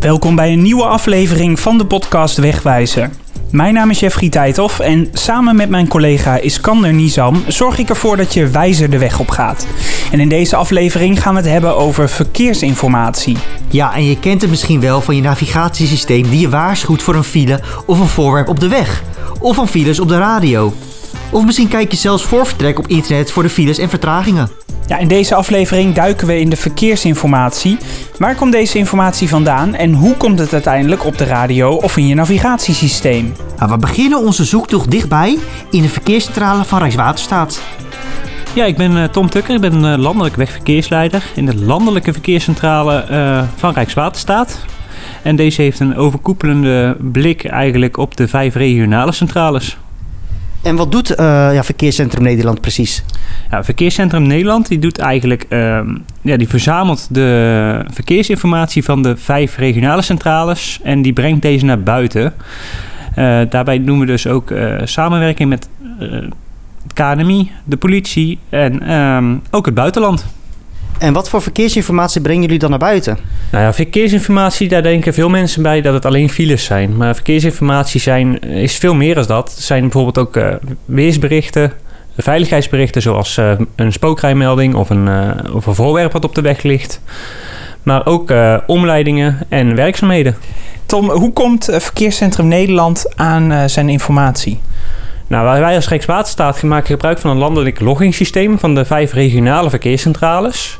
Welkom bij een nieuwe aflevering van de podcast Wegwijzer. Mijn naam is Jeffrey Tijdhoff en samen met mijn collega Iskander Nizam zorg ik ervoor dat je wijzer de weg op gaat. En in deze aflevering gaan we het hebben over verkeersinformatie. Ja, en je kent het misschien wel van je navigatiesysteem die je waarschuwt voor een file of een voorwerp op de weg. Of van files op de radio. Of misschien kijk je zelfs voor vertrek op internet voor de files en vertragingen. Ja, in deze aflevering duiken we in de verkeersinformatie. Waar komt deze informatie vandaan en hoe komt het uiteindelijk op de radio of in je navigatiesysteem? Nou, we beginnen onze zoektocht dichtbij in de verkeerscentrale van Rijkswaterstaat. Ja, ik ben eh, Tom Tukker, ik ben uh, landelijk wegverkeersleider in de landelijke verkeerscentrale uh, van Rijkswaterstaat. En deze heeft een overkoepelende blik eigenlijk op de vijf regionale centrales. En wat doet uh, ja, Verkeerscentrum Nederland precies? Ja, Verkeerscentrum Nederland die doet eigenlijk, uh, ja, die verzamelt de verkeersinformatie van de vijf regionale centrales en die brengt deze naar buiten. Uh, daarbij doen we dus ook samenwerking met het KNMI, de politie en um, ook het buitenland. En wat voor verkeersinformatie brengen jullie dan naar buiten? Nou ja, verkeersinformatie, daar denken veel mensen bij dat het alleen files zijn. Maar verkeersinformatie zijn, is veel meer dan dat. Het zijn bijvoorbeeld ook uh, weersberichten, veiligheidsberichten zoals uh, een spookrijmelding of een, uh, of een voorwerp wat op de weg ligt. Maar ook omleidingen en werkzaamheden. Tom, hoe komt Verkeerscentrum Nederland aan zijn informatie? Nou, wij als Rijkswaterstaat maken gebruik van een landelijk loggingsysteem van de vijf regionale verkeerscentrales.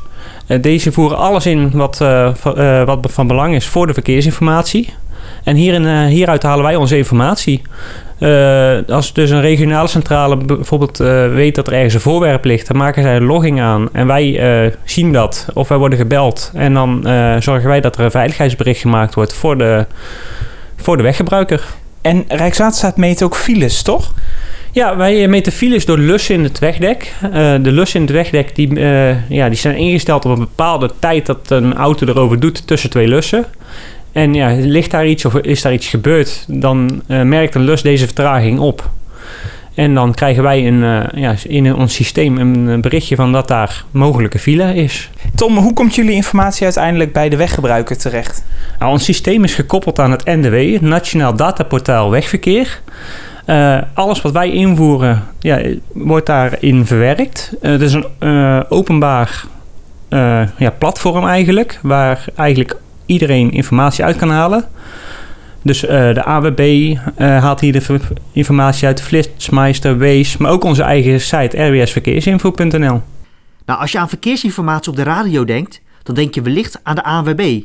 Deze voeren alles in wat, uh, uh, wat van belang is voor de verkeersinformatie. En hierin, uh, hieruit halen wij onze informatie. als dus een regionale centrale bijvoorbeeld weet dat er ergens een voorwerp ligt, dan maken zij een logging aan. En wij zien dat, of wij worden gebeld. En dan zorgen wij dat er een veiligheidsbericht gemaakt wordt voor de, voor de weggebruiker. En Rijkswaterstaat meet ook files, toch? Ja, wij meten files door lussen in het wegdek. Uh, de lussen in het wegdek die, uh, ja, die zijn ingesteld op een bepaalde tijd dat een auto erover doet tussen twee lussen. En ja, ligt daar iets of is daar iets gebeurd, dan uh, merkt een lus deze vertraging op. En dan krijgen wij een, ja, in ons systeem een berichtje van dat daar mogelijke file is. Tom, hoe komt jullie informatie uiteindelijk bij de weggebruiker terecht? Nou, ons systeem is gekoppeld aan het NDW, het Nationaal Dataportaal Wegverkeer. Uh, alles wat wij invoeren, ja, wordt daarin verwerkt. Uh, het is een uh, openbaar ja, platform eigenlijk, waar eigenlijk iedereen informatie uit kan halen. Dus de AWB haalt hier de informatie uit, Flitsmeister, Wees, maar ook onze eigen site rwsverkeersinfo.nl. Nou, als je aan verkeersinformatie op de radio denkt, dan denk je wellicht aan de ANWB.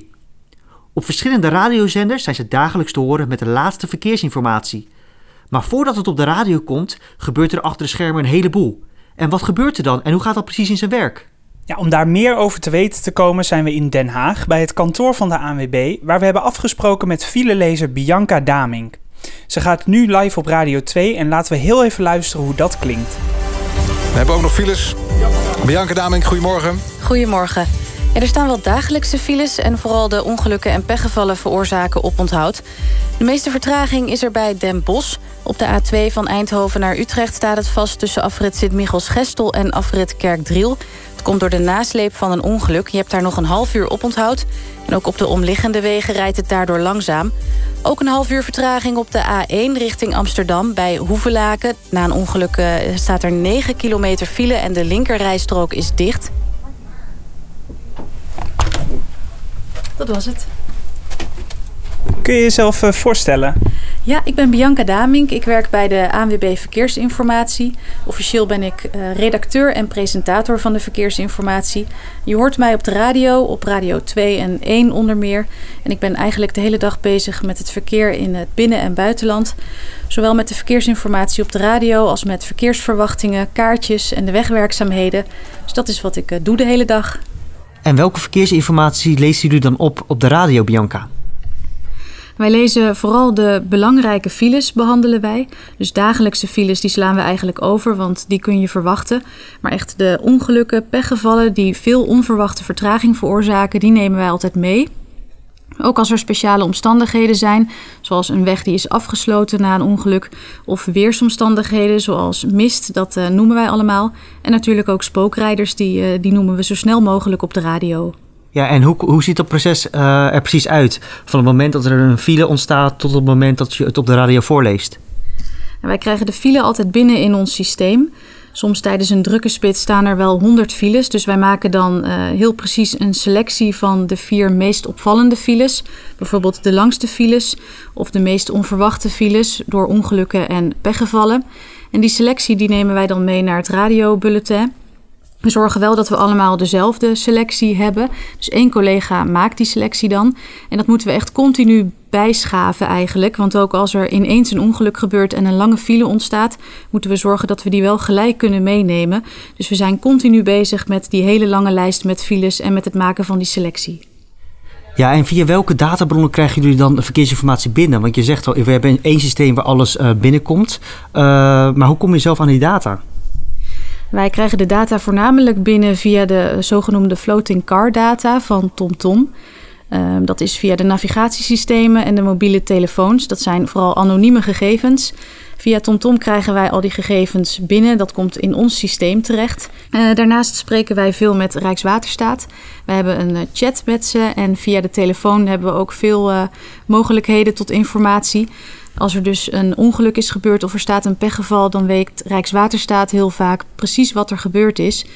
Op verschillende radiozenders zijn ze dagelijks te horen met de laatste verkeersinformatie. Maar voordat het op de radio komt, gebeurt er achter de schermen een heleboel. En wat gebeurt er dan en hoe gaat dat precies in zijn werk? Ja, om daar meer over te weten te komen zijn we in Den Haag bij het kantoor van de ANWB, waar we hebben afgesproken met filelezer Bianca Damink. Ze gaat nu live op Radio 2 en laten we heel even luisteren hoe dat klinkt. We hebben ook nog files. Bianca Damink, goedemorgen. Goedemorgen. Er staan wel dagelijkse files en vooral de ongelukken en pechgevallen veroorzaken oponthoud. De meeste vertraging is er bij Den Bosch. Op de A2 van Eindhoven naar Utrecht staat het vast tussen afrit Sint-Michels-Gestel en afrit Kerkdriel. Het komt door de nasleep van een ongeluk. Je hebt daar nog een half uur oponthoud. En ook op de omliggende wegen rijdt het daardoor langzaam. Ook een half uur vertraging op de A1 richting Amsterdam bij Hoevelaken. Na een ongeluk staat er 9 kilometer file en de linkerrijstrook is dicht. Dat was het. Kun je jezelf uh, voorstellen? Ja, ik ben Bianca Damink. Ik werk bij de ANWB Verkeersinformatie. Officieel ben ik uh, redacteur en presentator van de verkeersinformatie. Je hoort mij op de radio, op Radio 2 en 1 onder meer. En ik ben eigenlijk de hele dag bezig met het verkeer in het binnen- en buitenland. Zowel met de verkeersinformatie op de radio als met verkeersverwachtingen, kaartjes en de wegwerkzaamheden. Dus dat is wat ik uh, doe de hele dag. En welke verkeersinformatie leest u dan op op de radio, Bianca? Wij lezen vooral de belangrijke files behandelen wij. Dus dagelijkse files die slaan we eigenlijk over, want die kun je verwachten. Maar echt de ongelukken, pechgevallen die veel onverwachte vertraging veroorzaken, die nemen wij altijd mee. Ook als er speciale omstandigheden zijn, zoals een weg die is afgesloten na een ongeluk, of weersomstandigheden zoals mist, dat uh, noemen wij allemaal. En natuurlijk ook spookrijders, die, uh, die noemen we zo snel mogelijk op de radio. Ja, en hoe, hoe ziet dat proces uh, er precies uit? Van het moment dat er een file ontstaat tot het moment dat je het op de radio voorleest? wij krijgen de file altijd binnen in ons systeem. Soms tijdens een drukke spits staan er wel 100 files. Dus wij maken dan uh, heel precies een selectie van de vier meest opvallende files. Bijvoorbeeld de langste files of de meest onverwachte files door ongelukken en pechgevallen. En die selectie die nemen wij dan mee naar het radiobulletin. We zorgen wel dat we allemaal dezelfde selectie hebben. Dus één collega maakt die selectie dan. En dat moeten we echt continu bijschaven eigenlijk. Want ook als er ineens een ongeluk gebeurt en een lange file ontstaat, moeten we zorgen dat we die wel gelijk kunnen meenemen. Dus we zijn continu bezig met die hele lange lijst met files en met het maken van die selectie. Ja, en via welke databronnen krijgen jullie dan de verkeersinformatie binnen? Want je zegt al, we hebben één systeem waar alles uh, binnenkomt. Uh, maar hoe kom je zelf aan die data? Wij krijgen de data voornamelijk binnen via de zogenoemde floating car data van TomTom. Um, dat is via de navigatiesystemen en de mobiele telefoons. Dat zijn vooral anonieme gegevens. Via TomTom krijgen wij al die gegevens binnen. Dat komt in ons systeem terecht. Uh, daarnaast spreken wij veel met Rijkswaterstaat. We hebben een uh, chat met ze en via de telefoon hebben we ook veel uh, mogelijkheden tot informatie. Als er dus een ongeluk is gebeurd of er staat een pechgeval, dan weet Rijkswaterstaat heel vaak precies wat er gebeurd is.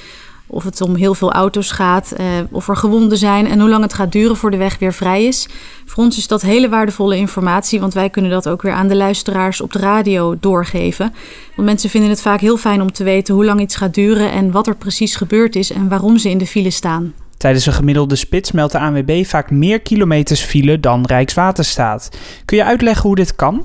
Of het om heel veel auto's gaat, eh, of er gewonden zijn en hoe lang het gaat duren voor de weg weer vrij is. Voor ons is dat hele waardevolle informatie, want wij kunnen dat ook weer aan de luisteraars op de radio doorgeven. Want mensen vinden het vaak heel fijn om te weten hoe lang iets gaat duren en wat er precies gebeurd is en waarom ze in de file staan. Tijdens een gemiddelde spits meldt de ANWB vaak meer kilometers file dan Rijkswaterstaat. Kun je uitleggen hoe dit kan?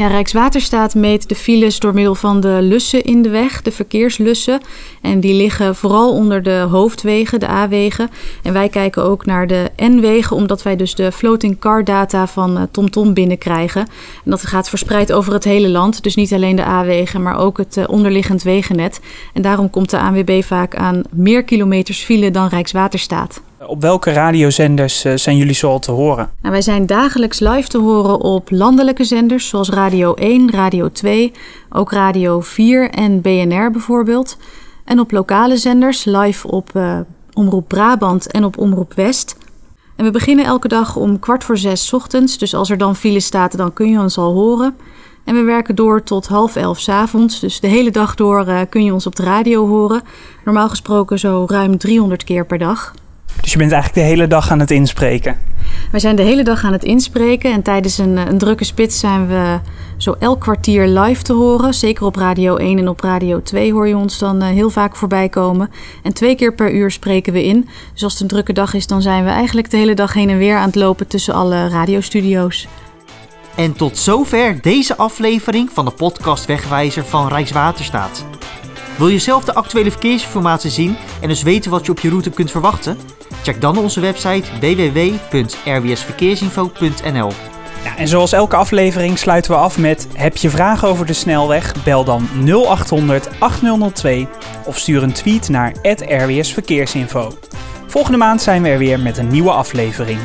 Ja, Rijkswaterstaat meet de files door middel van de lussen in de weg, de verkeerslussen. En die liggen vooral onder de hoofdwegen, de A-wegen. En wij kijken ook naar de N-wegen, omdat wij dus de floating car data van TomTom uh, binnenkrijgen. En dat gaat verspreid over het hele land. Dus niet alleen de A-wegen, maar ook het uh, onderliggend wegennet. En daarom komt de ANWB vaak aan meer kilometers file dan Rijkswaterstaat. Op welke radiozenders uh, zijn jullie zoal te horen? Nou, wij zijn dagelijks live te horen op landelijke zenders zoals Radio 1, Radio 2, ook Radio 4 en BNR bijvoorbeeld. En op lokale zenders live op uh, Omroep Brabant en op Omroep West. En we beginnen elke dag om kwart voor zes ochtends. Dus als er dan file staat, dan kun je ons al horen. En we werken door tot half elf avonds. Dus de hele dag door kun je ons op de radio horen. Normaal gesproken zo ruim 300 keer per dag. Dus je bent eigenlijk de hele dag aan het inspreken? Wij zijn de hele dag aan het inspreken. En tijdens een, een drukke spits zijn we zo elk kwartier live te horen. Zeker op Radio 1 en op Radio 2 hoor je ons dan uh, heel vaak voorbij komen. En twee keer per uur spreken we in. Dus als het een drukke dag is, dan zijn we eigenlijk de hele dag heen en weer aan het lopen tussen alle radiostudio's. En tot zover deze aflevering van de podcast Wegwijzer van Rijkswaterstaat. Wil je zelf de actuele verkeersinformatie zien en dus weten wat je op je route kunt verwachten? Check dan onze website www.rwsverkeersinfo.nl. Ja, en zoals elke aflevering sluiten we af met: heb je vragen over de snelweg? Bel dan 0800 8002 of stuur een tweet naar @rwsverkeersinfo. Volgende maand zijn we er weer met een nieuwe aflevering.